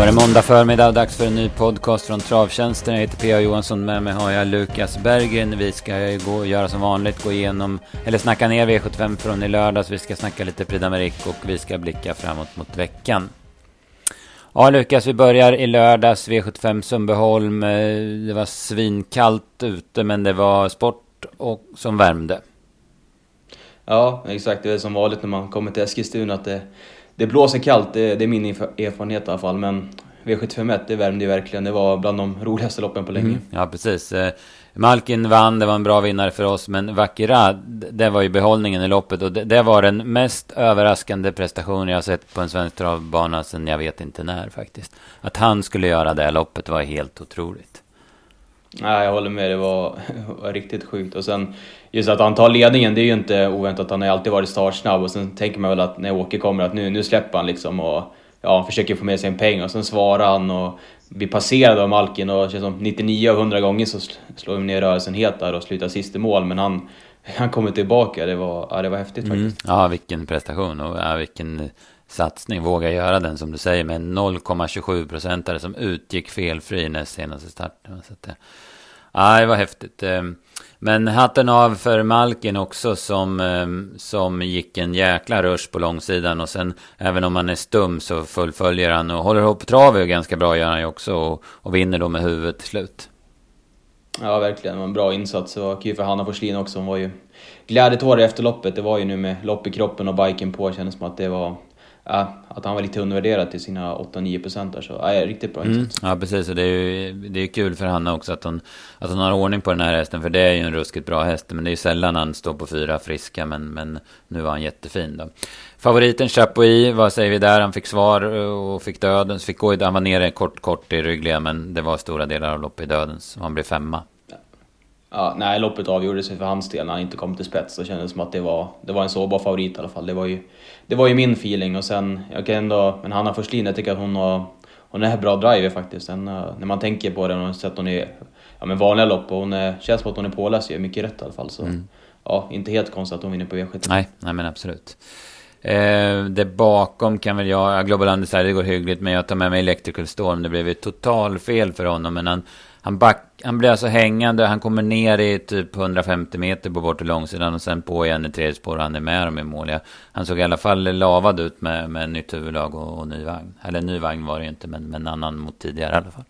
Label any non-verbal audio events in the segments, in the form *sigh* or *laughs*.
var det måndag förmiddag och dags för en ny podcast från Travtjänsten. Jag heter P.A. Johansson, med mig har jag Lukas Berggren. Vi ska gå, och göra som vanligt, gå igenom, eller snacka ner V75 från i lördags. Vi ska snacka lite Prix d'Amérique och vi ska blicka framåt mot veckan. Ja, Lukas, vi börjar i lördags, V75 Sundbyholm. Eh, det var svinkallt ute, men det var sport och, som värmde. Ja, exakt. Det är som vanligt när man kommer till Eskilstuna att det, det blåser kallt. Det, det är min erfarenhet i alla fall. Men V751, det värmde ju verkligen. Det var bland de roligaste loppen på länge. Mm, ja, precis. Eh, Malkin vann, det var en bra vinnare för oss. Men Vakira, det var ju behållningen i loppet. Och det, det var den mest överraskande prestationen jag sett på en svensk travbana sedan jag vet inte när faktiskt. Att han skulle göra det loppet var helt otroligt. Nej, jag håller med. Det var, *laughs* var riktigt sjukt. Och sen just att han tar ledningen, det är ju inte oväntat. Han har ju alltid varit startsnabb och sen tänker man väl att när Åke kommer att nu, nu släpper han liksom och ja, försöker få med sig en peng och sen svarar han och blir passerad av Malkin och känns som 99 av 100 gånger så slår vi ner rörelsen helt där och slutar sist i mål. Men han, *laughs* han kommer tillbaka. Det var, ja, det var häftigt mm. faktiskt. Ja, vilken prestation och ja, vilken satsning. Våga göra den som du säger med 0,27 procentare som utgick felfri näst senaste starten. Så att, ja, det var häftigt. Ehm, men hatten av för Malkin också som, ehm, som gick en jäkla rush på långsidan. Och sen även om han är stum så fullföljer han och håller ihop travet ganska bra gör han ju också. Och, och vinner då med huvudet till slut. Ja, verkligen. Det var en bra insats. Det var kul för Hanna Forslin också. Hon var ju glädjetårar efter loppet. Det var ju nu med lopp i kroppen och biken på. Kändes som att det var ja, att han var lite undervärderad till sina 8-9 procent där. Så ja, riktigt bra mm. Ja, precis. Och det är ju det är kul för Hanna också att hon, att hon har ordning på den här hästen. För det är ju en ruskigt bra häst. Men det är ju sällan han står på fyra friska. Men, men nu var han jättefin då. Favoriten Chapuis, vad säger vi där? Han fick svar och fick dödens. Fick gå, han var nere kort, kort i ryggliga. Men det var stora delar av loppet i dödens. Och han blev femma. Ja, nej, loppet avgjorde sig för hans del när han inte kom till spets. Det kändes som att det var, det var en sårbar favorit i alla fall. Det var ju, det var ju min feeling och sen, jag kan ändå, men Hanna Forslin, jag tycker att hon har, hon är bra driver faktiskt. Sen, eh, när man tänker på det, och sett hon i ja, men vanliga lopp och hon är, känns som att hon är påläst, gör mycket rätt i alla fall. Så mm. ja, inte helt konstigt att hon vinner på V75. Nej, nej men absolut. Eh, det bakom kan väl jag, Global Undecided det går hyggligt, men jag tar med mig Electrical Storm. Det blev ju total fel för honom, men han han, back, han blir alltså hängande, han kommer ner i typ 150 meter på bort långsidan och sen på igen i tredje spår han är med dem i mål. Han såg i alla fall lavad ut med, med nytt huvudlag och, och ny vagn. Eller ny vagn var det inte, men, men en annan mot tidigare i alla fall.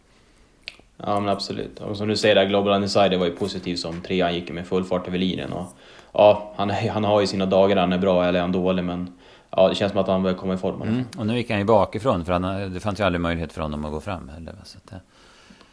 Ja men absolut. Och som du säger där, Global Undecided var ju positiv som trea. Han gick med full fart över linjen. Och, ja, han, han har ju sina dagar han är bra eller är han dålig men ja, det känns som att han börjar komma i form. Mm. Och nu gick han ju bakifrån för han, det fanns ju aldrig möjlighet för honom att gå fram heller. Så att,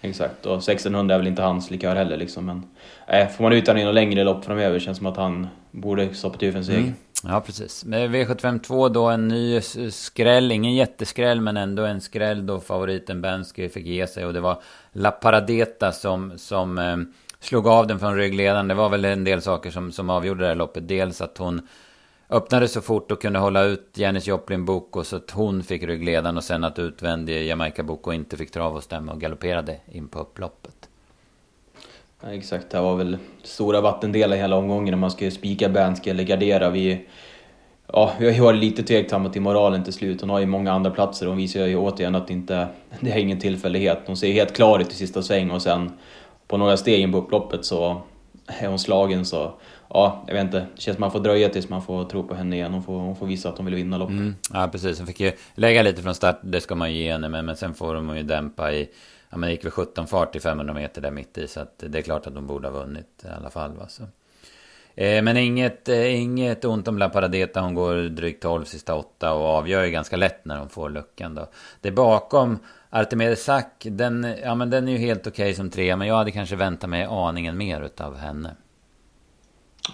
Exakt, och 1600 är väl inte hans likör heller liksom. Men äh, får man ut honom i något längre lopp framöver känns som att han borde stoppa till för en seger. Mm. Ja, precis. Med V752 då en ny skräll, ingen jätteskräll men ändå en skräll då favoriten Bensky fick ge sig. Och det var La Paradeta som, som eh, slog av den från ryggledaren. Det var väl en del saker som, som avgjorde det här loppet. Dels att hon öppnade så fort och kunde hålla ut Janis Joplin Boko så att hon fick ryggledaren och sen att utvändige Jamaica Boko inte fick trav och stämma och galopperade in på upploppet. Ja, exakt, det var väl stora vattendelar hela omgången när man skulle spika Banske eller gardera. Vi, ja, jag har ju varit lite tveksamma till moralen till slut. Hon har ju många andra platser och hon visar ju återigen att det inte det är ingen tillfällighet. Hon ser helt klar ut i sista sväng och sen på några steg in på upploppet så är hon slagen så ja, jag vet inte. Det känns som man får dröja tills man får tro på henne igen. Hon får, hon får visa att hon vill vinna loppet. Mm. Ja, precis. Hon fick ju lägga lite från start. Det ska man ju ge henne. Men, men sen får hon ju dämpa i... Ja, men det gick väl 17 fart i 500 meter där mitt i. Så att det är klart att hon borde ha vunnit i alla fall. Va? Så. Eh, men inget, eh, inget ont om La Paradeta. Hon går drygt 12 sista 8 och avgör ju ganska lätt när hon får luckan då. Det bakom Artemedes Sack, den, ja, men den är ju helt okej okay som tre. Men jag hade kanske väntat mig aningen mer utav henne.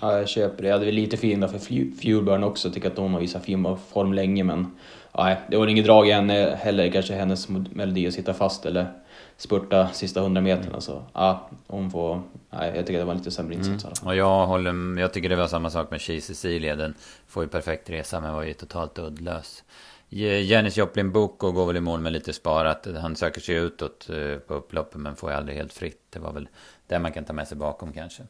Ja, jag köper det. Jag hade väl lite feeling för Fuelburn också. Tycker att de har visat fin form länge, men nej, det var inget drag i henne heller. Kanske hennes melodi att sitta fast eller spurta sista hundra meterna. Så ja, hon får... Nej, jag tycker det var lite sämre insats. Mm. Och jag håller... Jag tycker det var samma sak med Chi Cecilia. Den får ju perfekt resa, men var ju totalt uddlös. Janis Joplin Boko går väl i mål med lite sparat. Han söker sig utåt eh, på upploppet men får ju aldrig helt fritt. Det var väl det man kan ta med sig bakom kanske.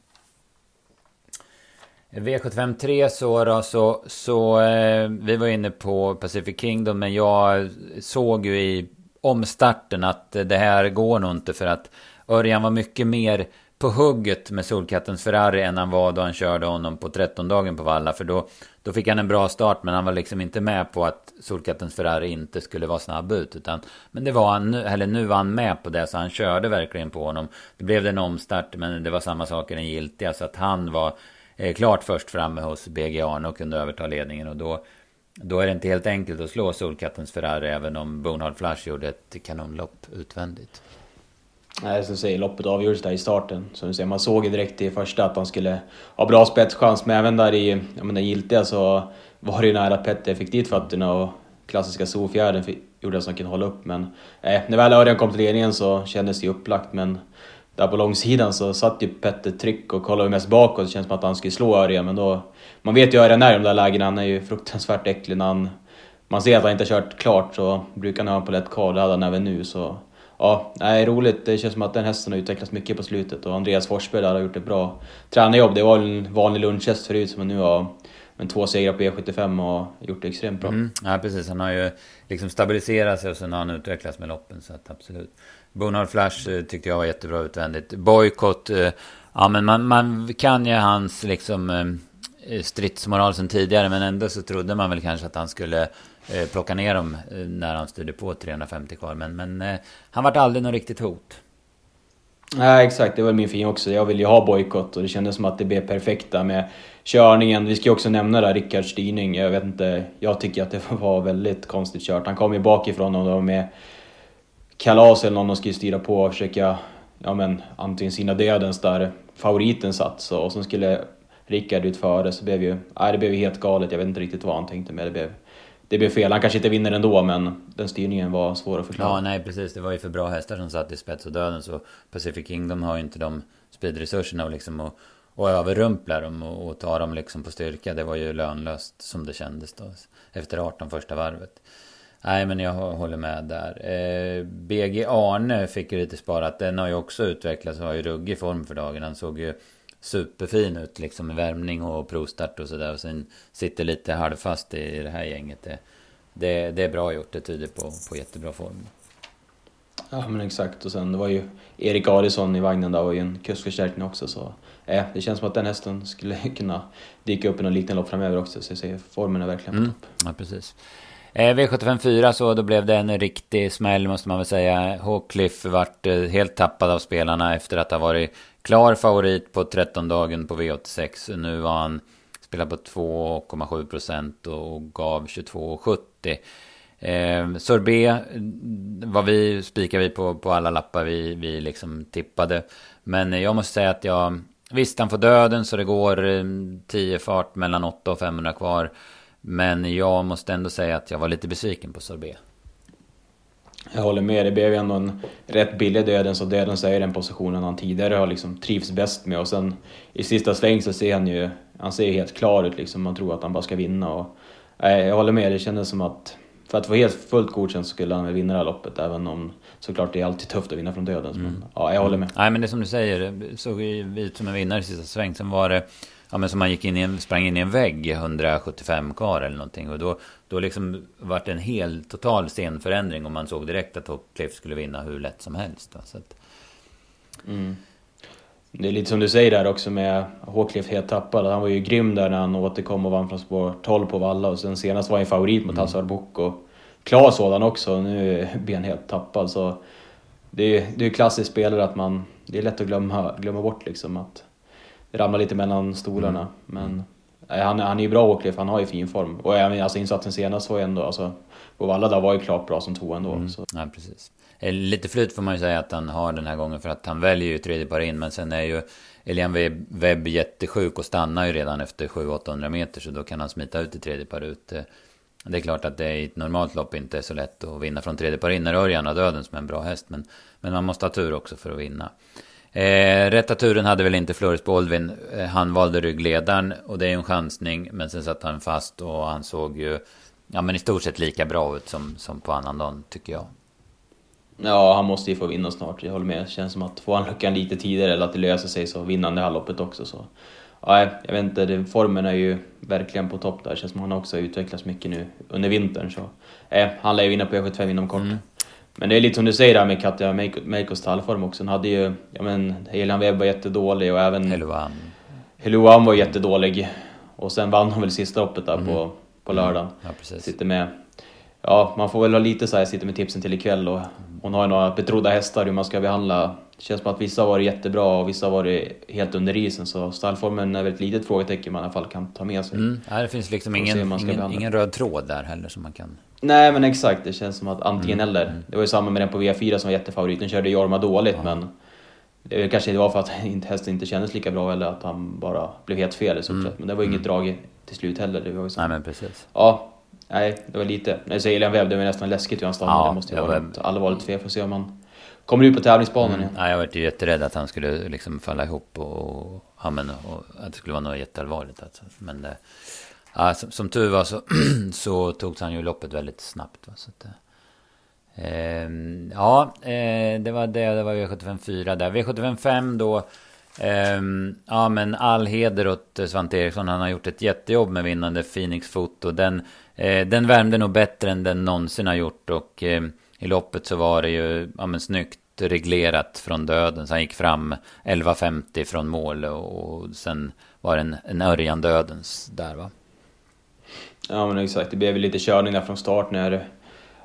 V753 så då, så, så eh, vi var inne på Pacific Kingdom, men jag såg ju i omstarten att det här går nog inte för att Örjan var mycket mer på hugget med Solkattens Ferrari än han var då han körde honom på 13-dagen på Valla. För då, då fick han en bra start men han var liksom inte med på att Solkattens Ferrari inte skulle vara snabb ut. Utan, men det var han, eller nu var han med på det så han körde verkligen på honom. Det blev det en omstart men det var samma sak i den giltiga. Så att han var eh, klart först framme hos BG Arne och kunde överta ledningen. Och då, då är det inte helt enkelt att slå Solkattens Ferrari även om Bonhard Flash gjorde ett kanonlopp utvändigt. Nej, som säger, loppet avgjordes där i starten. Som du säger, man såg ju direkt i första att han skulle ha bra spetschans, men även där i ja, men den giltiga så var det ju nära att Petter fick dit fötterna och klassiska solfjärden gjorde att han kunde hålla upp. Men eh, när väl Örjan kom till ledningen så kändes det ju upplagt, men där på långsidan så satt ju Petter tryck och kollade mest bakåt. Det känns som att han skulle slå Örjan, men då... Man vet ju Örjan är i de där lägena, han är ju fruktansvärt äcklig när han... Man ser att han inte har kört klart så brukar han ha på lätt kvar, det hade han även nu så ja, nej, roligt. Det känns som att den hästen har utvecklats mycket på slutet och Andreas Forsberg där har gjort ett bra tränarjobb. Det var en vanlig lunchhäst förut som nu har en två segrar på E75 och gjort det extremt bra. Mm, ja, precis. Han har ju liksom stabiliserat sig och sen har han utvecklats med loppen. Så att absolut. Bonhard Flash eh, tyckte jag var jättebra utvändigt. Boykott, eh, ja men man, man kan ju hans liksom eh, stridsmoral sen tidigare. Men ändå så trodde man väl kanske att han skulle eh, plocka ner dem eh, när han styrde på 350 kvar. Men, men eh, han vart aldrig något riktigt hot. Nej, exakt. Det var min fin också. Jag ville ju ha bojkott och det kändes som att det blev perfekta med körningen. Vi ska ju också nämna där Rickards styrning. Jag vet inte, jag tycker att det *laughs* var väldigt konstigt kört. Han kom ju bakifrån och de med kalas eller någon de skulle styra på och försöka, ja men antingen sina dödens där favoriten satt så, och sen skulle Rickard ut före så blev ju, nej det blev ju helt galet. Jag vet inte riktigt vad han tänkte med det blev det blev fel. Han kanske inte vinner ändå, men den styrningen var svår att förklara. Ja, nej precis. Det var ju för bra hästar som satt i spets och döden. Så Pacific Kingdom har ju inte de speedresurserna och liksom och, och överrumpla dem och, och ta dem liksom på styrka. Det var ju lönlöst som det kändes då. Efter 18 första varvet. Nej, men jag håller med där. Eh, BG Arne fick ju lite sparat. Den har ju också utvecklats och har ju ruggig form för dagen. Han såg ju superfin ut liksom i värmning och provstart och sådär. Och sen sitter lite halvfast i det här gänget. Det, det, det är bra gjort. Det tyder på, på jättebra form. Ja men exakt och sen det var ju Erik Adielsson i vagnen där och ju en kuskförstärkning också så eh, det känns som att den hästen skulle *laughs* kunna dyka upp i någon liknande lopp framöver också så jag säger formen är verkligen på mm. topp. Ja precis. Eh, V75 4 så då blev det en riktig smäll måste man väl säga. Hawcliffe vart eh, helt tappad av spelarna efter att ha varit klar favorit på 13-dagen på V86. Nu var han spelat på 2,7 procent och gav 22,70. Eh, Sorbet vad vi, spikade vi på, på alla lappar vi, vi liksom tippade. Men jag måste säga att jag... Visst, han får döden så det går ehm, 10 fart mellan 8 och 500 kvar. Men jag måste ändå säga att jag var lite besviken på Sorbet. Jag håller med, det blev ju ändå en rätt billig Dödens och Dödens är den positionen han tidigare har liksom trivs bäst med och sen i sista sväng så ser han ju, han ser helt klar ut liksom, man tror att han bara ska vinna och nej, jag håller med, det kändes som att för att få helt fullt godkänt skulle han väl vinna det här loppet även om såklart det är alltid tufft att vinna från Dödens mm. men ja, jag håller med. Nej men det är som du säger, såg ut som en vinnare i sista sväng, sen var det Ja men som man gick in i en, sprang in i en vägg 175 kvar eller någonting. Och då, då liksom vart det en hel total scenförändring. Och man såg direkt att Cliff skulle vinna hur lätt som helst. Så att... mm. Det är lite som du säger där också med Håkliff helt tappad. Han var ju grym där när han återkom och vann från spår 12 på Valla. Och sen senast var han favorit mot mm. Hassar Boko. Klar sådan också. Nu *laughs* är Ben helt tappad. Så det är ju klassiskt spelare att man... Det är lätt att glömma, glömma bort liksom att ramlar lite mellan stolarna. Mm. Men han, han är ju bra Åkleff, han har ju fin form. Och alltså, insatsen senast var ju ändå, alltså, på Valla där var ju klart bra som tvåa ändå. Mm. Så. Ja, precis. Eh, lite flyt får man ju säga att han har den här gången för att han väljer ju tredje par in. Men sen är ju Elian Webb jättesjuk och stannar ju redan efter 700-800 meter. Så då kan han smita ut i tredje par ut. Eh, det är klart att det i ett normalt lopp inte är så lätt att vinna från tredje par in när Örjan har döden som är en bra häst. Men, men man måste ha tur också för att vinna. Eh, rätta turen hade väl inte Floris Baldwin. Eh, han valde ryggledaren och det är ju en chansning. Men sen satt han fast och han såg ju ja, men i stort sett lika bra ut som, som på annan dagen tycker jag. Ja, han måste ju få vinna snart. Jag håller med. Det känns som att får han luckan lite tidigare eller att det löser sig så vinner han det här loppet också. Så. Ja, jag vet inte, det, formen är ju verkligen på topp där. Det känns som att han också har utvecklats mycket nu under vintern. Så. Eh, han lär ju vinna på E75 inom kort. Mm. Men det är lite som du säger där med Katja Meikos tallform också. Hon hade ju, ja men Elian Webb var jättedålig och även... Heluan. Heluan var jättedålig. Och sen vann hon väl sista loppet där mm. på, på lördagen. Ja, precis. Sitter med... Ja, man får väl ha lite så här, sitter med tipsen till ikväll och hon har ju några betrodda hästar hur man ska behandla. Det känns som att vissa har varit jättebra och vissa har varit helt under isen så stallformen är väl ett litet frågetecken man i alla fall kan ta med sig. Mm. Ja, det finns liksom ingen, ingen, ingen, röd tråd där heller som man kan... Nej men exakt, det känns som att antingen mm. eller. Det var ju samma med den på V4 som var jättefavorit, den körde Jorma dåligt ja. men det kanske var för att *laughs* hästen inte kändes lika bra eller att han bara blev helt fel i stort mm. Men det var inget mm. drag till slut heller. Det var ju Nej men precis. Ja, nej det var lite. När jag säger Elian Webb, det var nästan läskigt hur han stannade. Ja, det måste ju vara ett allvarligt fel. Får se om han kommer ut på tävlingsbanan mm. igen. Ja, jag var ju jätterädd att han skulle liksom falla ihop och, ja, men, och att det skulle vara något jätteallvarligt. Alltså. Men det, ja, som, som tur var så, *clears throat* så togs han ju loppet väldigt snabbt. Va? Så att, eh, ja, eh, det var det. Det var V75 4 där. V75 5 då. Eh, ja, men all heder åt Svante Eriksson. Han har gjort ett jättejobb med vinnande Phoenix Foto. Den, eh, den värmde nog bättre än den någonsin har gjort. Och ehm, i loppet så var det ju ja, men snyggt reglerat från döden. Så han gick fram 11.50 från mål och sen var det en, en Örjan dödens där va. Ja men exakt, det blev lite körning där från start när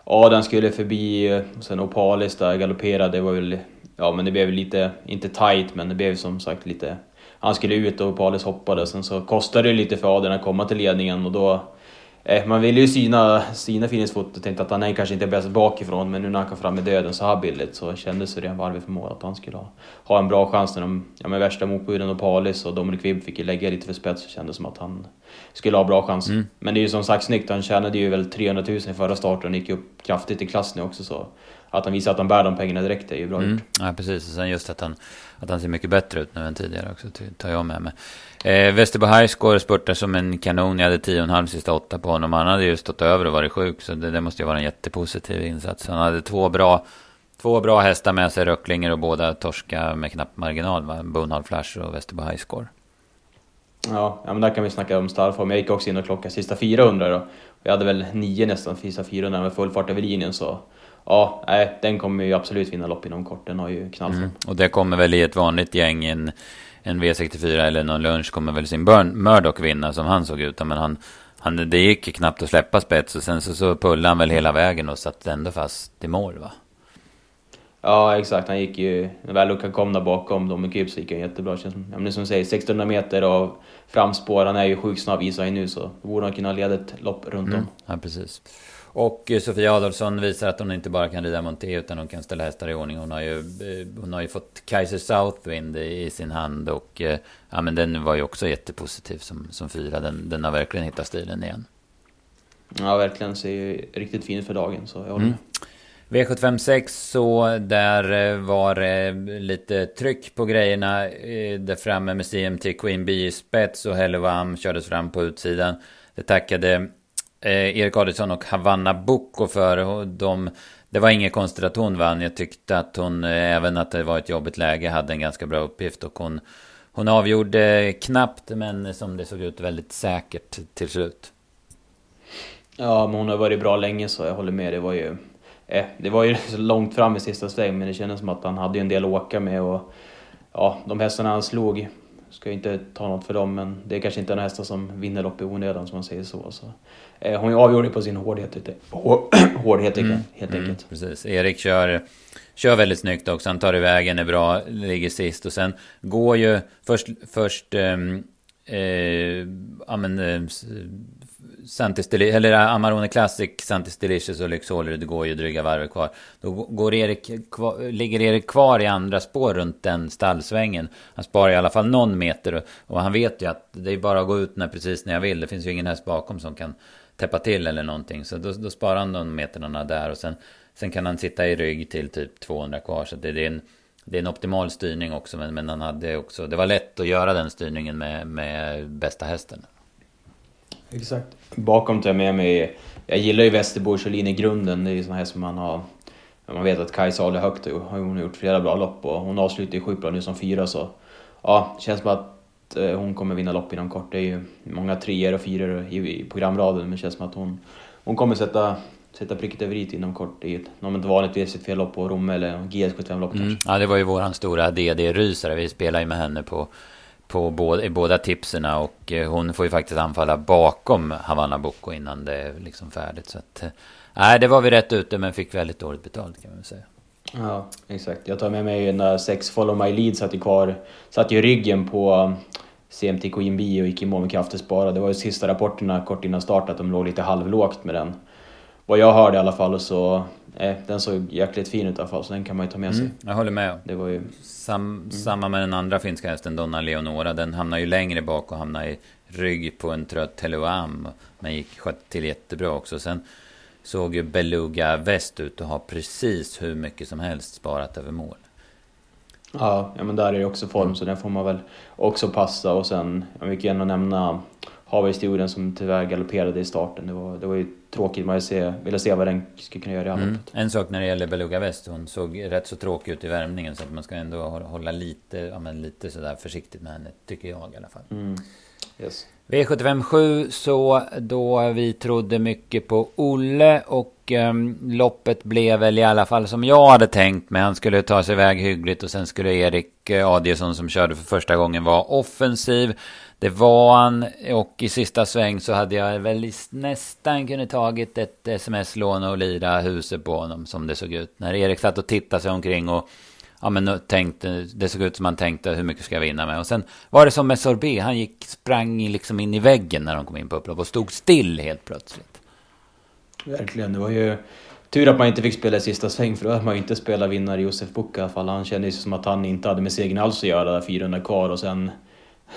Adam skulle förbi och sen Opalis där galopperade. Det var väl, ja men det blev lite, inte tight men det blev som sagt lite... Han skulle ut och Opalis hoppade. Sen så kostade det lite för Adam att komma till ledningen och då man ville ju syna, syna Phoenix Foot och tänkte att han är kanske inte bäst bakifrån men nu när han kom fram med döden så här billigt så kändes det redan varvet för mål att han skulle ha, ha en bra chans när de, ja med värsta motbuden och Palis och Dominic Wibb fick ju lägga lite för spets så kändes det som att han skulle ha bra chans. Mm. Men det är ju som sagt snyggt, han tjänade ju väl 300 000 i förra starten och gick upp kraftigt i klass nu också så att han visar att han bär de pengarna direkt är ju bra mm. gjort. Ja precis, och sen just att han, att han ser mycket bättre ut nu än tidigare också, tar jag med mig. Eh, Västerbo Highscore spurtar som en kanon. Jag hade 10,5 sista åtta på honom. Han hade ju stått över och varit sjuk. Så det, det måste ju vara en jättepositiv insats. Han hade två bra, två bra hästar med sig. Röcklinger och båda torska med knapp marginal. Va? Boonhall Flash och Västerbo Highscore. Ja, ja, men där kan vi snacka om stallform. Jag gick också in och klockade sista 400 då. Jag hade väl nio nästan sista 400 med full fart över linjen så ja, nej, den kommer ju absolut vinna lopp inom kort. Den har ju knallform. Mm. Och det kommer väl i ett vanligt gäng en en V64 eller någon lunch kommer väl sin Burn Murdoch vinna som han såg ut. Men han, han, det gick knappt att släppa spets och sen så, så pullade han väl hela vägen och satt ändå fast i mål va? Ja exakt, han gick ju, när väl Luka kom där bakom Dominic Gibbs gick han jättebra. Känns ja, men som du säger, 1600 meter och framspår, han är ju sjukt snabb visar han nu så då borde han kunna leda ett lopp runt mm. om. Ja precis. Och eh, Sofia Adolfsson visar att hon inte bara kan rida monté utan hon kan ställa hästar i ordning. Hon har ju, eh, hon har ju fått Kaiser Southwind i sin hand och eh, ja, men den var ju också jättepositiv som, som fyra. Den, den har verkligen hittat stilen igen. Ja, verkligen. Ser ju riktigt fin för dagen, så jag håller mm. med. V756 så där eh, var det lite tryck på grejerna. Eh, där framme med CMT Queen Bee i spets och Hellevam kördes fram på utsidan. Det tackade Erik Adielsson och Havanna Boko för. De, det var inget konstigt att hon vann. Jag tyckte att hon, även att det var ett jobbigt läge, hade en ganska bra uppgift. Och hon, hon avgjorde knappt, men som det såg ut väldigt säkert till slut. Ja, men hon har varit bra länge så jag håller med. Det var ju, eh, det var ju *laughs* långt fram i sista sväng, men det kändes som att han hade en del att åka med. Och, ja, de hästarna han slog, ska inte ta något för dem, men det är kanske inte några hästar som vinner lopp i onödan som man säger så. så. Eh, hon avgjorde på sin hårdhet, *clears throat* hårdhet mm. helt mm, enkelt. Mm, precis. Erik kör, kör väldigt snyggt också. Han tar iväg är bra, ligger sist. Och sen går ju först, först ehm, eh, ja, men, Santis Santis eller äh, Amarone Classic, Santis Delicious och Lyxoler, det går ju dryga varvet kvar. Då går Erik kvar, ligger Erik kvar i andra spår runt den stallsvängen. Han sparar i alla fall någon meter och han vet ju att det är bara att gå ut när, precis när jag vill. Det finns ju ingen häst bakom som kan täppa till eller någonting. Så då, då sparar han de meterna där och sen, sen kan han sitta i rygg till typ 200 kvar. Så det, det, är, en, det är en optimal styrning också. Men, men han hade också, det var lätt att göra den styrningen med, med bästa hästen. Exakt. Bakom tar jag med mig, jag gillar ju Västerbo Kjellin i grunden. Det är ju sån här som man har, man vet att Kajsa håller högt och hon har gjort flera bra lopp och hon avslutar ju sjukt bra nu som fyra så. Ja, känns som att Eh, hon kommer vinna lopp inom kort. Det är ju många treor och fyror i programraden men det känns som att hon, hon kommer sätta sätta pricket över i inom kort i ett, om ett vanligt V75-lopp på Romme eller GS75-lopp mm. kanske. Ja, det var ju våran stora DD-rysare. Vi spelade ju med henne på, på båda, i båda tipserna och eh, hon får ju faktiskt anfalla bakom Havanna Boko innan det är liksom färdigt. Så att, eh, nej, det var vi rätt ute men fick väldigt dåligt betalt kan man säga. Ja, exakt. Jag tar med mig när eh, sex Follow My Lead satt ju kvar, satt ju ryggen på um, CMT Queen B och gick i mål med krafter spara. Det var ju sista rapporterna kort innan start att de låg lite halvlågt med den. Vad jag hörde i alla fall så, den såg jäkligt fin ut i alla fall så den kan man ju ta med sig. Mm, jag håller med. Det var ju... Sam, mm. Samma med den andra finska hästen Donna Leonora. Den hamnar ju längre bak och hamnar i rygg på en trött Teluam. Men gick till jättebra också. Sen såg ju Beluga Väst ut att ha precis hur mycket som helst sparat över mål. Ja, ja men där är det också form så den får man väl också passa och sen, vi kan gärna nämna Haverihistorien som tyvärr galopperade i starten. Det var, det var ju tråkigt, man se, ville se vad den skulle kunna göra i mm. En sak när det gäller Beluga Väst, hon såg rätt så tråkig ut i värmningen så att man ska ändå hålla lite, ja, men lite sådär försiktigt med henne, tycker jag i alla fall. Mm. Yes. V75 7 så då vi trodde mycket på Olle och um, loppet blev väl i alla fall som jag hade tänkt mig. Han skulle ta sig iväg hyggligt och sen skulle Erik uh, Adielsson som körde för första gången vara offensiv. Det var han och i sista sväng så hade jag väl nästan kunnat tagit ett sms-lån och lira huset på honom som det såg ut. När Erik satt och tittade sig omkring och ja, men tänkte, det såg ut som han tänkte hur mycket ska jag vinna med. Och sen var det som med Sorbet, han gick, sprang liksom in i väggen när de kom in på upplopp och stod still helt plötsligt. Verkligen, det var ju tur att man inte fick spela i sista sväng för då hade man ju inte spelat vinnare Josef Buck i alla fall. Han kände ju som att han inte hade med segern alls att göra, 400 kvar och sen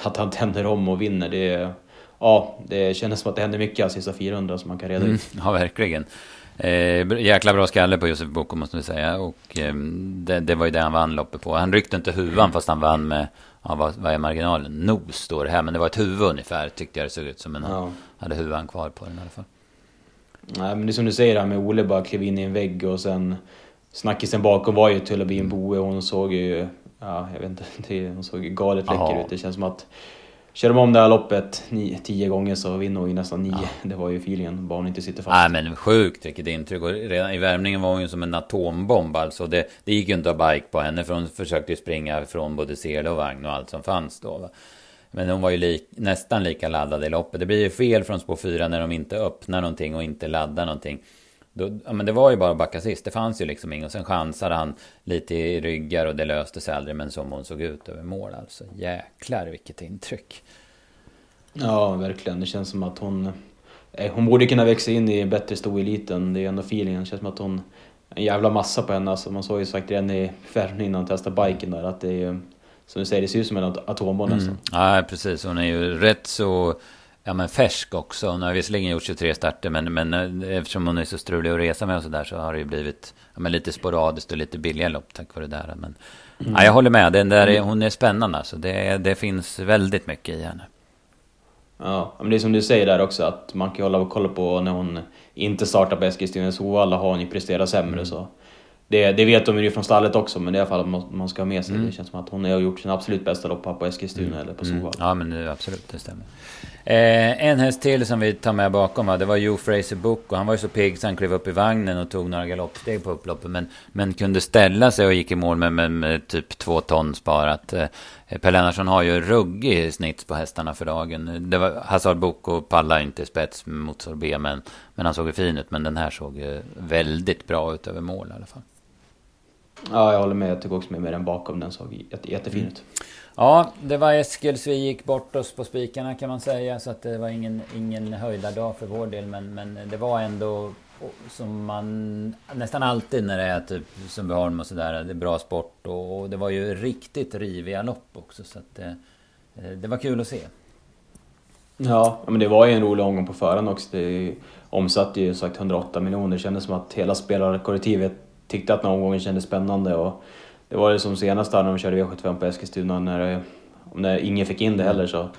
att han tänder om och vinner. Det, ja, det kändes som att det hände mycket av sista 400 som man kan reda ut. Mm, ja, verkligen. Eh, jäkla bra skalle på Josef Boko måste vi säga. Och eh, det, det, var ju det han vann loppet på. Han ryckte inte huvan fast han vann med, ja, vad, vad är marginalen? Nos står det här. Men det var ett huvud ungefär tyckte jag det såg ut som. Men han hade huvan kvar på den i alla fall. Nej men det är som du säger här med Ole bara klev in i en vägg och sen snackisen bakom var ju Tullabin Boe. Hon såg ju, ja jag vet inte, hon såg galet läcker ut. Det känns som att Kör de om det här loppet nio, tio gånger så vinner hon ju nästan nio. Ja. Det var ju feelingen, bara hon inte sitter fast. Nej men sjukt vilket intryck. Och redan i värmningen var hon ju som en atombomb alltså. Det, det gick ju inte att bike på henne för hon försökte ju springa från både sele och vagn och allt som fanns då. Va? Men hon var ju li, nästan lika laddad i loppet. Det blir ju fel från spår 4 när de inte öppnar någonting och inte laddar någonting. Då, ja, men det var ju bara att backa sist. Det fanns ju liksom inget. Och sen chansade han lite i ryggar och det löste sig aldrig. Men som hon såg ut över mål alltså. Jäklar vilket intryck. Ja, verkligen. Det känns som att hon... Eh, hon borde kunna växa in i en bättre stoeliten. Det är ändå feelingen. Det känns som att hon... En jävla massa på henne. Alltså, man såg ju sagt redan i färden innan hon testade biken där att det är... Som du säger, det ser ut som en atombomb mm. Ja, precis. Hon är ju rätt så ja, men färsk också. Hon har visserligen gjort 23 starter men, men eh, eftersom hon är så strulig att resa med och sådär så har det ju blivit ja, men lite sporadiskt och lite billiga lopp tack vare det där. Men mm. ja, jag håller med, den där är, hon är spännande alltså. Det, det finns väldigt mycket i henne. Ja, men det är som du säger där också att man kan hålla och kolla på när hon inte startar på Eskilstuna Hovalla har hon ju presterat sämre mm. så. Det, det vet de ju från stallet också men det är i alla fall man ska ha med sig. Mm. Det känns som att hon har gjort sin absolut bästa lopp här på Eskilstuna mm. eller på Solvalla. Mm. Ja men absolut, det stämmer. Eh, en häst till som vi tar med bakom va? det var Joe Fraser Book och han var ju så pigg så han klev upp i vagnen och tog några galoppsteg på upploppet. Men, men kunde ställa sig och gick i mål med, med, med typ två ton sparat. Eh, per Lennartsson har ju ruggig snitt på hästarna för dagen. Det var Hazard Boko pallade inte spets mot Sorbet men, men han såg ju fin ut. Men den här såg eh, väldigt bra ut över mål i alla fall. Ja, jag håller med. Jag tycker också med den bakom. Den såg jätte, jättefin ut. Ja, det var Eskils. Vi gick bort oss på spikarna kan man säga. Så att det var ingen, ingen höjdardag för vår del. Men, men det var ändå som man nästan alltid när det är typ Sundbyholm och sådär. Det är bra sport och, och, det var ju riktigt riviga lopp också. Så att det, eh, det var kul att se. Ja, men det var ju en rolig omgång på förhand också. Det omsatte ju sagt 108 miljoner. Det kändes som att hela spelarkollektivet tyckte att den omgången kändes spännande. Och det var det som senast när de körde V75 på Eskilstuna, när, när ingen fick in det heller. Så,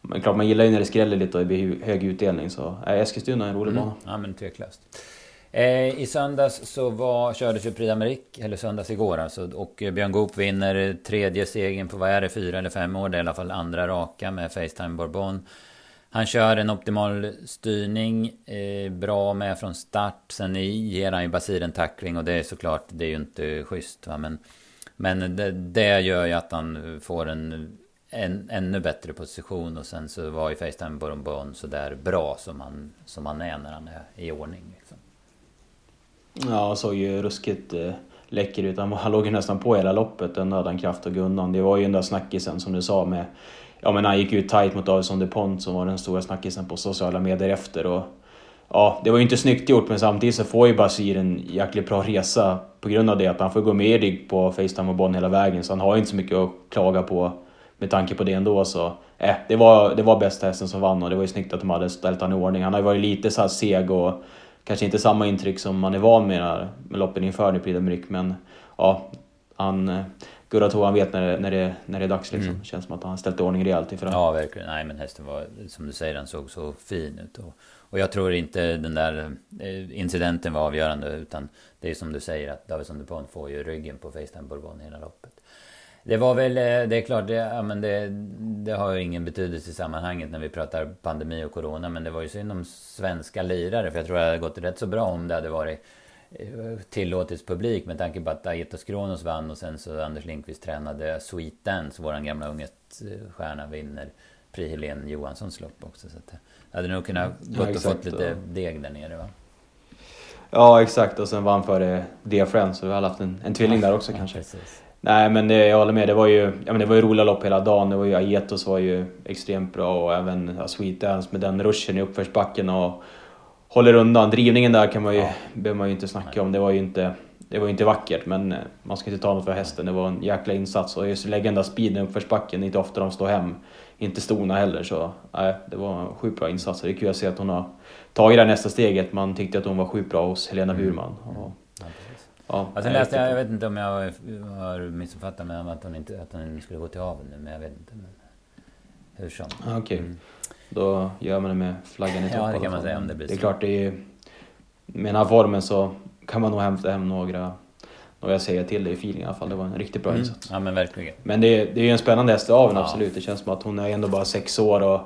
men klart, man gillar ju när det skräller lite och det blir hög utdelning. Så äh, Eskilstuna är en rolig mm. bana. Ja, men tveklöst. Eh, I söndags så var, kördes ju Prix d'Amérique, eller söndags igår alltså. Och Björn Goop vinner tredje segern på, vad är det, fyra eller fem år? Det är i alla fall andra raka med Facetime Bourbon. Han kör en optimal styrning, eh, bra med från start. Sen i ger han ju Basir en tackling och det är såklart, det är ju inte schysst va. Men, men det, det gör ju att han får en, en ännu bättre position. Och sen så var ju Facetime Bourbon sådär bra som han, som han är när han är i ordning. Liksom. Ja, han såg ju ruskigt eh, läcker ut. Han, han låg ju nästan på hela loppet, den hade han kraft att gå undan. Det var ju den där snackisen som du sa med ja, men han gick ut tight mot Davison DuPont som var den stora snackisen på sociala medier efter. Och, ja, det var ju inte snyggt gjort men samtidigt så får ju Basir en jäkligt bra resa på grund av det att han får gå med Erik på Facetime och Bonn hela vägen så han har ju inte så mycket att klaga på med tanke på det ändå så. Eh, det var, det var bästa hästen som vann och det var ju snyggt att de hade ställt han i ordning. Han har ju varit lite så seg och kanske inte samma intryck som man är van med med loppen inför nu Prix men ja, han eh, Gurato han vet när det, när det, när det är dags liksom. Mm. Känns som att han ställt i ordning rejält inför Ja verkligen. Nej men hästen var som du säger den såg så fin ut. Och, och jag tror inte den där eh, incidenten var avgörande utan det är som du säger att Davison DuPont får ju ryggen på Facetime Bourbon hela loppet. Det var väl, eh, det är klart, det, ja, men det, det har ju ingen betydelse i sammanhanget när vi pratar pandemi och corona. Men det var ju synd om svenska lirare. För jag tror det hade gått rätt så bra om det hade varit tillåtits publik med tanke på att Aetos Kronos vann och sen så Anders Lindqvist tränade Sweet Dance, våran gamla unghetsstjärna vinner Pri Helene Johanssons lopp också. Så att hade nog kunnat gått ja, och fått lite deg där nere va? Ja exakt och sen vann före Dear Friends så vi har haft en, en tvilling där också ja, kanske. Precis. Nej men det, jag håller med, det var ju, ja, men det var ju roliga lopp hela dagen. Det var ju Aetos var ju extremt bra och även ja, Sweet Dance med den ruschen i uppförsbacken och håller undan. Drivningen där kan man ju, ja. behöver man ju inte snacka om. Det var ju inte, det var inte vackert, men eh, man ska inte ta något för hästen. Det var en jäkla insats och just lägga den där speeden uppförsbacken, inte ofta de står hem. Inte stona heller, så nej, det var en sjukt bra insats. Det är kul att se att hon har tagit det här nästa steget. Man tyckte att hon var sjukt bra hos Helena mm. Burman. Och, Ja, alltså läste jag, jag vet inte om jag har missuppfattat men att hon, inte, att hon skulle gå till haven nu, men jag vet inte. Men hur som. Okej. Okay. Mm. Då gör man det med flaggan i topp. Ja, det kan man säga om det blir Det är så. klart, det är, med den här formen så kan man nog hämta hem några, några säga till det i feeling i alla fall. Det var en riktigt bra mm. insats. Ja, men verkligen. Men det, det är ju en spännande häst av ja. absolut. Det känns som att hon är ändå bara sex år och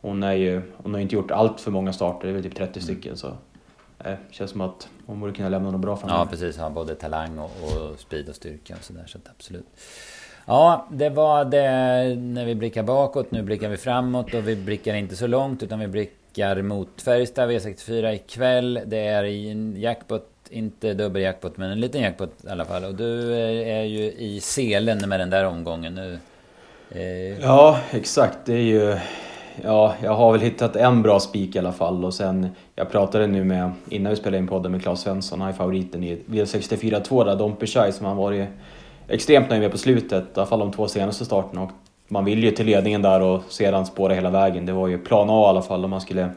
hon, är ju, hon har inte gjort allt för många starter, det är väl typ 30 mm. stycken. Så det känns som att hon borde kunna lämna något bra framöver. Ja, precis. Har både talang och, och speed och styrka och sådär. Så absolut. Ja, det var det när vi blickar bakåt. Nu blickar vi framåt och vi blickar inte så långt utan vi blickar mot Färjestad V64 ikväll. Det är i en jackpot, inte dubbeljackpot men en liten jackpot i alla fall. Och du är ju i selen med den där omgången nu. Eh... Ja, exakt. Det är ju... Ja, jag har väl hittat en bra spik i alla fall och sen jag pratade nu med, innan vi spelade in podden med Claes Svensson, han är favoriten i V64 2 där, Dompe som han varit extremt nöjd med på slutet, i alla fall de två senaste starterna. Och man vill ju till ledningen där och sedan spåra hela vägen. Det var ju plan A i alla fall om man skulle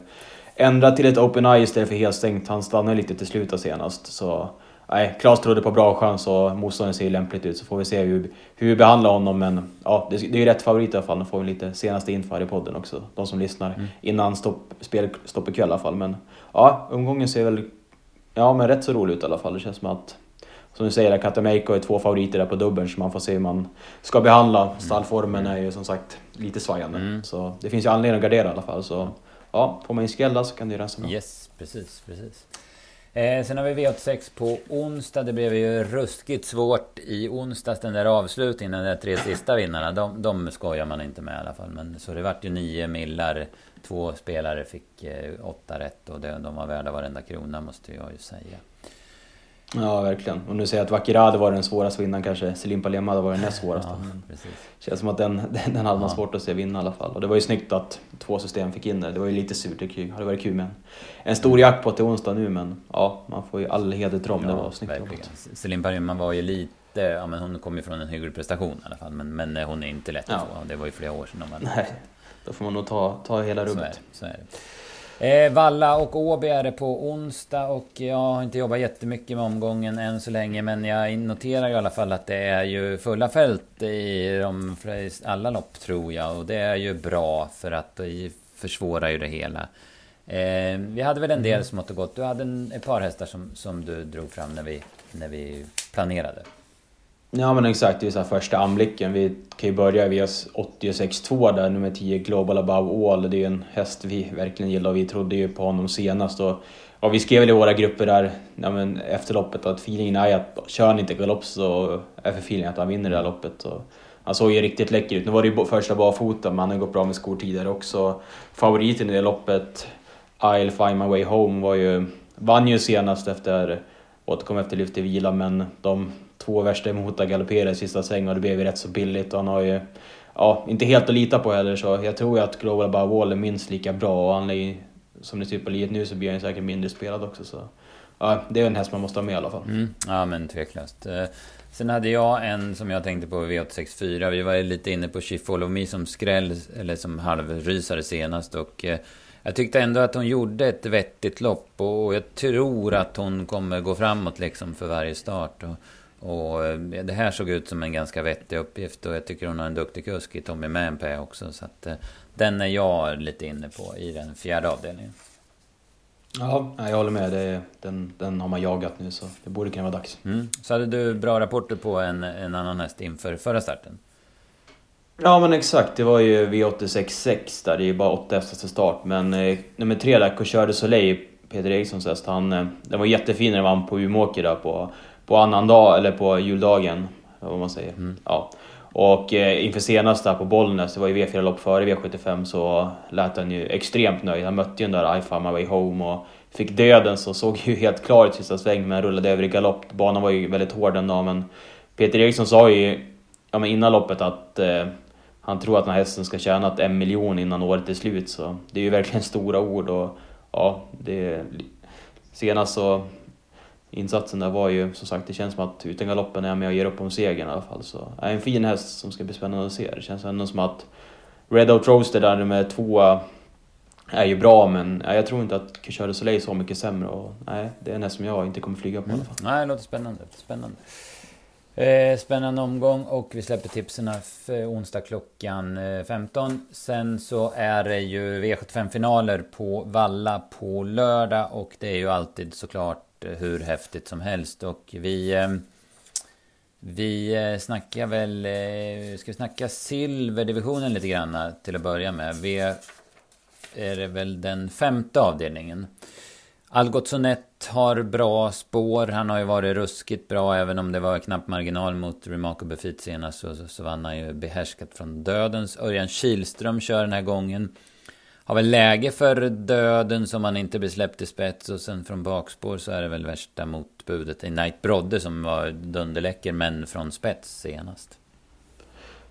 ändra till ett open eye istället för helt stängt. Han stannade lite till slut senast. Så nej, Klas trodde på bra chans och motståndaren ser lämpligt ut så får vi se hur, hur vi behandlar honom. Men ja, det, det är ju rätt favorit i alla fall. Nu får vi lite senaste info här i podden också. De som lyssnar mm. innan stopp, spelstopp ikväll i alla fall. Men ja, omgången ser väl ja, men rätt så rolig ut i alla fall. Det känns som att som du säger, Katameiko är två favoriter där på dubbeln så man får se hur man ska behandla. Mm. Stallformen är ju som sagt lite svajande. Mm. Så det finns ju anledning att gardera i alla fall. Så ja, får man in skrälla så kan det ju rensa bra. Yes, precis, precis. Eh, sen har vi V86 på onsdag. Det blev ju ruskigt svårt i onsdags den där avslutningen. De där tre *clears throat* sista vinnarna. De, de skojar man inte med i alla fall. Men så det vart ju nio millar. Två spelare fick eh, åtta rätt och det, de var värda varenda krona måste jag ju säga. Ja, verkligen. Om du säger att Vakirade var den svåraste vinnaren kanske Selim Palema hade varit den näst svåraste. Ja, känns som att *laughs* den, den hade man ja. svårt att se vinna i alla fall. Och det var ju snyggt att två system fick in det. Det var ju lite surt, det hade varit kul med en stor jackpot till onsdag nu men ja, man får ju all heder till dem. Ja, det var snyggt jobbat. Selim Palema var ju lite, ja men hon kom ju från en hygglig prestation i alla fall. Men, men hon är inte lätt att ja. få. Det var ju flera år sedan de hade Nej, då får man nog ta, ta hela rummet. Så är, så är det. Eh, Valla och Åby är det på onsdag och jag har inte jobbat jättemycket med omgången än så länge men jag noterar i alla fall att det är ju fulla fält i de alla lopp tror jag och det är ju bra för att det försvårar ju det hela. Eh, vi hade väl en del mm. smått och gott. Du hade en, ett par hästar som, som du drog fram när vi, när vi planerade. Ja men exakt, det är så här första anblicken. Vi kan ju börja vid 86-2 där, nummer 10 Global Above All. Det är ju en häst vi verkligen gillar och vi trodde ju på honom senast. Och, och vi skrev väl i våra grupper där ja, men efter loppet att feelingen är att kör han inte galopp så är för feelingen att han vinner det här loppet. Och han såg ju riktigt läcker ut. Nu var det ju första barfota men han har gått bra med skor tidigare också. Favoriten i det loppet, I'll find my way home, var ju, vann ju senast efter, återkom efter lyft i vila men de två värsta emot att galoppera i sista sväng och det blev ju rätt så billigt och han har ju ja, inte helt att lita på heller så jag tror ju att Global Above Wall är minst lika bra och han är ju, som det ser ut på livet nu så blir han säkert mindre spelad också så ja, det är en häst man måste ha med i alla fall. Mm. Ja men tveklöst. Eh, sen hade jag en som jag tänkte på V864. Vi var lite inne på She Follow Me som skräll eller som halvrysare senast och eh, jag tyckte ändå att hon gjorde ett vettigt lopp och jag tror att hon kommer gå framåt liksom för varje start. Och, och eh, det här såg ut som en ganska vettig uppgift och jag tycker hon har en duktig kusk i Tommy Manpay också. Så att eh, den är jag lite inne på i den fjärde avdelningen. Ja, jag håller med. Det, den, den har man jagat nu så det borde kunna vara dags. Mm. Så hade du bra rapporter på en, en annan häst inför förra starten? Ja men exakt, det var ju V866 där, det är ju bara åtta hästar till start. Men eh, nummer tre där, Coucheur de Soleil, Peter Erikssons häst, han, eh, den var jättefin när den vann på Umeåker där på på annan dag, eller på juldagen, vad man säger. Mm. Ja. Och eh, inför senast där på Bollnäs, det var ju V4-lopp före V75, så lät han ju extremt nöjd. Han mötte ju den där I found my way home och fick döden så såg ju helt klar ut sista sväng men rullade över i galopp. Banan var ju väldigt hård den dagen men Peter Eriksson sa ju ja, men innan loppet att eh, han tror att den här hästen ska tjäna en miljon innan året är slut så det är ju verkligen stora ord och ja, det... Senast så insatsen där var ju som sagt, det känns som att utan galoppen är jag med och ger upp om segern i alla fall. Så är en fin häst som ska bli spännande att se. Det känns ändå som att Red Out Roaster där med två är ju bra men jag tror inte att Couture Soleil är så mycket sämre och nej, det är en häst som jag inte kommer flyga på mm. i alla fall. Nej, det låter spännande. Spännande. Eh, spännande omgång och vi släpper tipsen onsdag klockan 15. Eh, Sen så är det ju V75-finaler på Valla på lördag och det är ju alltid såklart hur häftigt som helst. Och vi... Eh, vi eh, snackar väl... Eh, ska vi snacka silverdivisionen lite grann till att börja med. Vi är det väl den femte avdelningen. Algotssonet har bra spår. Han har ju varit ruskigt bra. Även om det var knapp marginal mot Remarco Buffit senast så, så, så vann han ju behärskat från dödens. Örjan Kihlström kör den här gången har väl läge för döden som man inte blir släppt i spets och sen från bakspår så är det väl värsta motbudet i Knight Brodde som var dunderläcker men från spets senast.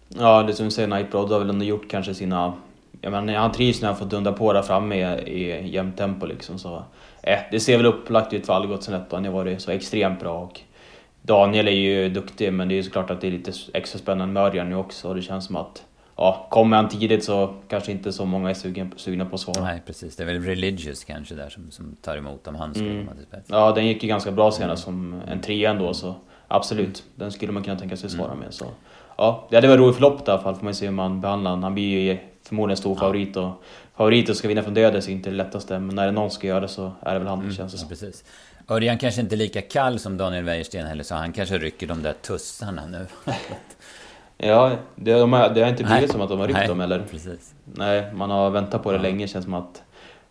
Ja, det som du säger, Knight Brodde har väl ändå gjort kanske sina... Jag menar, han trivs när han får dunda på där framme i jämnt tempo liksom så... Eh, det ser väl upplagt ut för Algotsson han har varit så extremt bra och... Daniel är ju duktig men det är ju såklart att det är lite extra spännande med Örjan nu också och det känns som att ja, kommer han tidigt så kanske inte så många är sugen, sugna på att svara. Nej, precis. Det är väl Religious kanske där som, som tar emot om han skulle mm. komma till spets. Ja, den gick ju ganska bra senast som en trea ändå, så absolut. Mm. Den skulle man kunna tänka sig svara mm. med. Så. Ja, det varit roligt förlopp i alla fall, får man se hur man behandlar honom. Han blir ju förmodligen stor ja. favorit och favoriter ska vinna från dödes är inte det lättaste, men när det någon ska göra det så är det väl han, mm. känns det som. Precis. Örjan kanske inte lika kall som Daniel Wäjersten heller, så han kanske rycker de där tussarna nu. *laughs* Ja, det, de har, det har inte blivit Nej. som att de har ryckt dem eller? Precis. Nej, man har väntat på det ja. länge känns som att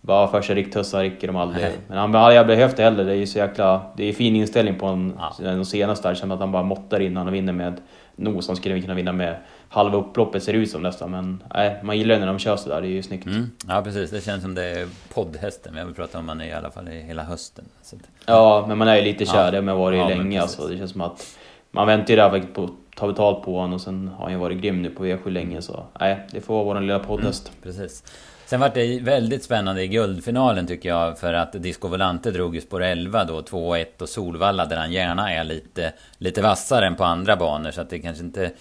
bara första rikttussar rycker de aldrig. Nej. Men han har aldrig behövt det heller. Det är ju så jäkla... Det är fin inställning på en, ja. de senaste där. Känner att han bara måttar in han vinner med nos. Han skulle kunna vinna med halva upploppet ser det ut som nästan. Men nej, man gillar det när de kör sådär. Det är ju snyggt. Mm. Ja precis. Det känns som det är poddhästen. Vi har pratat om man är i alla fall hela hösten. Så. Ja, men man är ju lite kär. Ja. Det har man varit ja, länge alltså. Det känns som att man väntar ju där faktiskt på ta betalt på honom och sen har han ju varit grym nu på V7 länge så nej, det får vara vår lilla poddhäst. Mm, precis. Sen var det väldigt spännande i guldfinalen tycker jag för att Disco Volante drog ju spår 11 då, 2-1 och Solvalla där han gärna är lite, lite vassare än på andra banor så att det kanske inte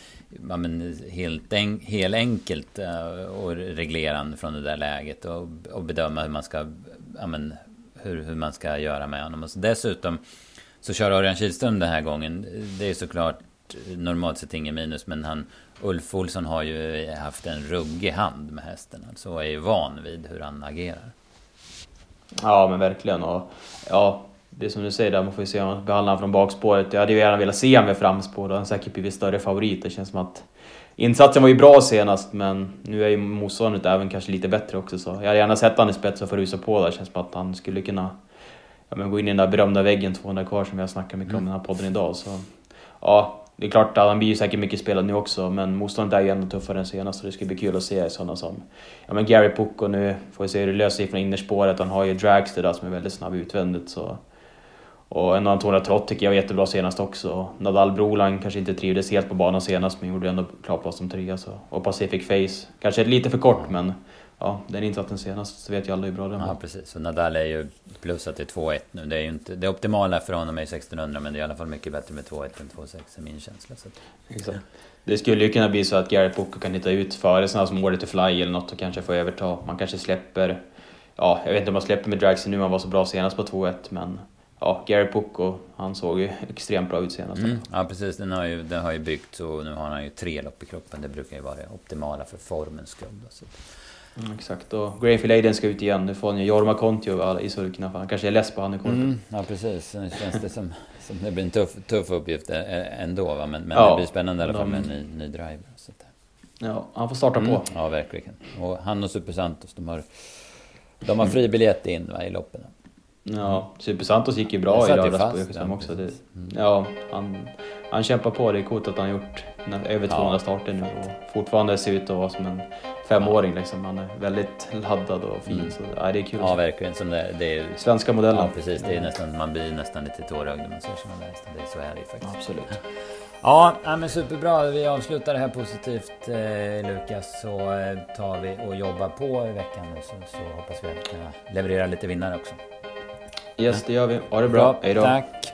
ja, men helt, en, helt enkelt eh, uh, och reglera från det där läget och, och bedöma hur man ska ja, men, hur, hur man ska göra med honom. Och så dessutom så kör Örjan Kihlström den här gången. Det är såklart normalt sett ingen minus. Men han, Ulf Olsson har ju haft en ruggig hand med hästen. Alltså är ju van vid hur han agerar. Ja men verkligen. Och, ja, det är som du säger där, man får ju se om man behandlar honom från bakspåret. Jag hade ju gärna velat se honom med framspår, då han säkert blivit större favorit. Det känns som att insatsen var ju bra senast, men nu är ju motståndet även kanske lite bättre också. Så jag hade gärna sett honom i spets och få rusa på där. Det känns som att han skulle kunna ja, men gå in i den där berömda väggen 200 kvar som vi har snackat mycket om i den här podden idag. Så, ja, det är klart att han blir ju säkert mycket spelad nu också, men motståndet är ju ändå tuffare än senast och det ska bli kul att se sådana som ja, men Gary Pucko nu, får vi se hur det löser sig från innerspåret. Han har ju Dragster där som är väldigt snabb utvändigt. Så. Och en Antonia Trott tycker jag var jättebra senast också. Nadal Brolan kanske inte trivdes helt på banan senast, men gjorde ändå klart plats som trea. Så. Och Pacific Face, kanske lite för kort, men ja, den insatsen senast så vet ju alla hur bra den var. Ja, precis. Och Nadal är ju plusat till 2-1 nu. Det är ju inte det optimala för honom är 1600, men det är i alla fall mycket bättre med 2-1 än 2-6 är min känsla. Så. Exakt. Det skulle ju kunna bli så att Garrett Booker kan hitta ut före sådana som Order to Fly eller något och kanske få överta. Man kanske släpper... Ja, jag vet inte om man släpper med Dragsen nu, han var så bra senast på 2-1, men... Ja, Garrett Booker, han såg ju extremt bra ut senast. Mm, ja, precis. Den har, ju, den har ju byggts och nu har han ju tre lopp i kroppen. Det brukar ju vara det optimala för formens skull. Så. Mm, exakt, och Greenfield Aiden ska ut igen. Nu får han ju Jorma Kontio i sulkna, han kanske är less på han i korpen. Mm, ja, precis. Nu känns det som, som det blir en tuff, tuff uppgift ändå, va? men, men ja, det blir spännande i alla fall med en ny, ny driver. Så Ja, han får starta mm, på. Ja, verkligen. Och han och Super Santos, de har, de har fri biljett in va, i loppen. Ja, Super Santos gick ju bra i lördags på Yrkeshem också. Det, mm. Ja, han, han kämpar på. Det är coolt att han har gjort över 200 ja. starter nu och fortfarande ser ut att vara som en femåring. Liksom. Han är väldigt laddad och fin. Mm. Så, ja, det är kul. Ja, verkligen. Som det, det är, Svenska modellen. Ja, precis. Det är nästan, man blir nästan lite tårögd när man ser sådana där. Det, så är det ju faktiskt. Absolut. *laughs* Ja, men superbra. Vi avslutar det här positivt eh, Lukas. Så eh, tar vi och jobbar på i veckan nu så, så hoppas vi att kunna leverera lite vinnare också. Yes, det gör vi. Ha det bra. bra. Hej då. Tack.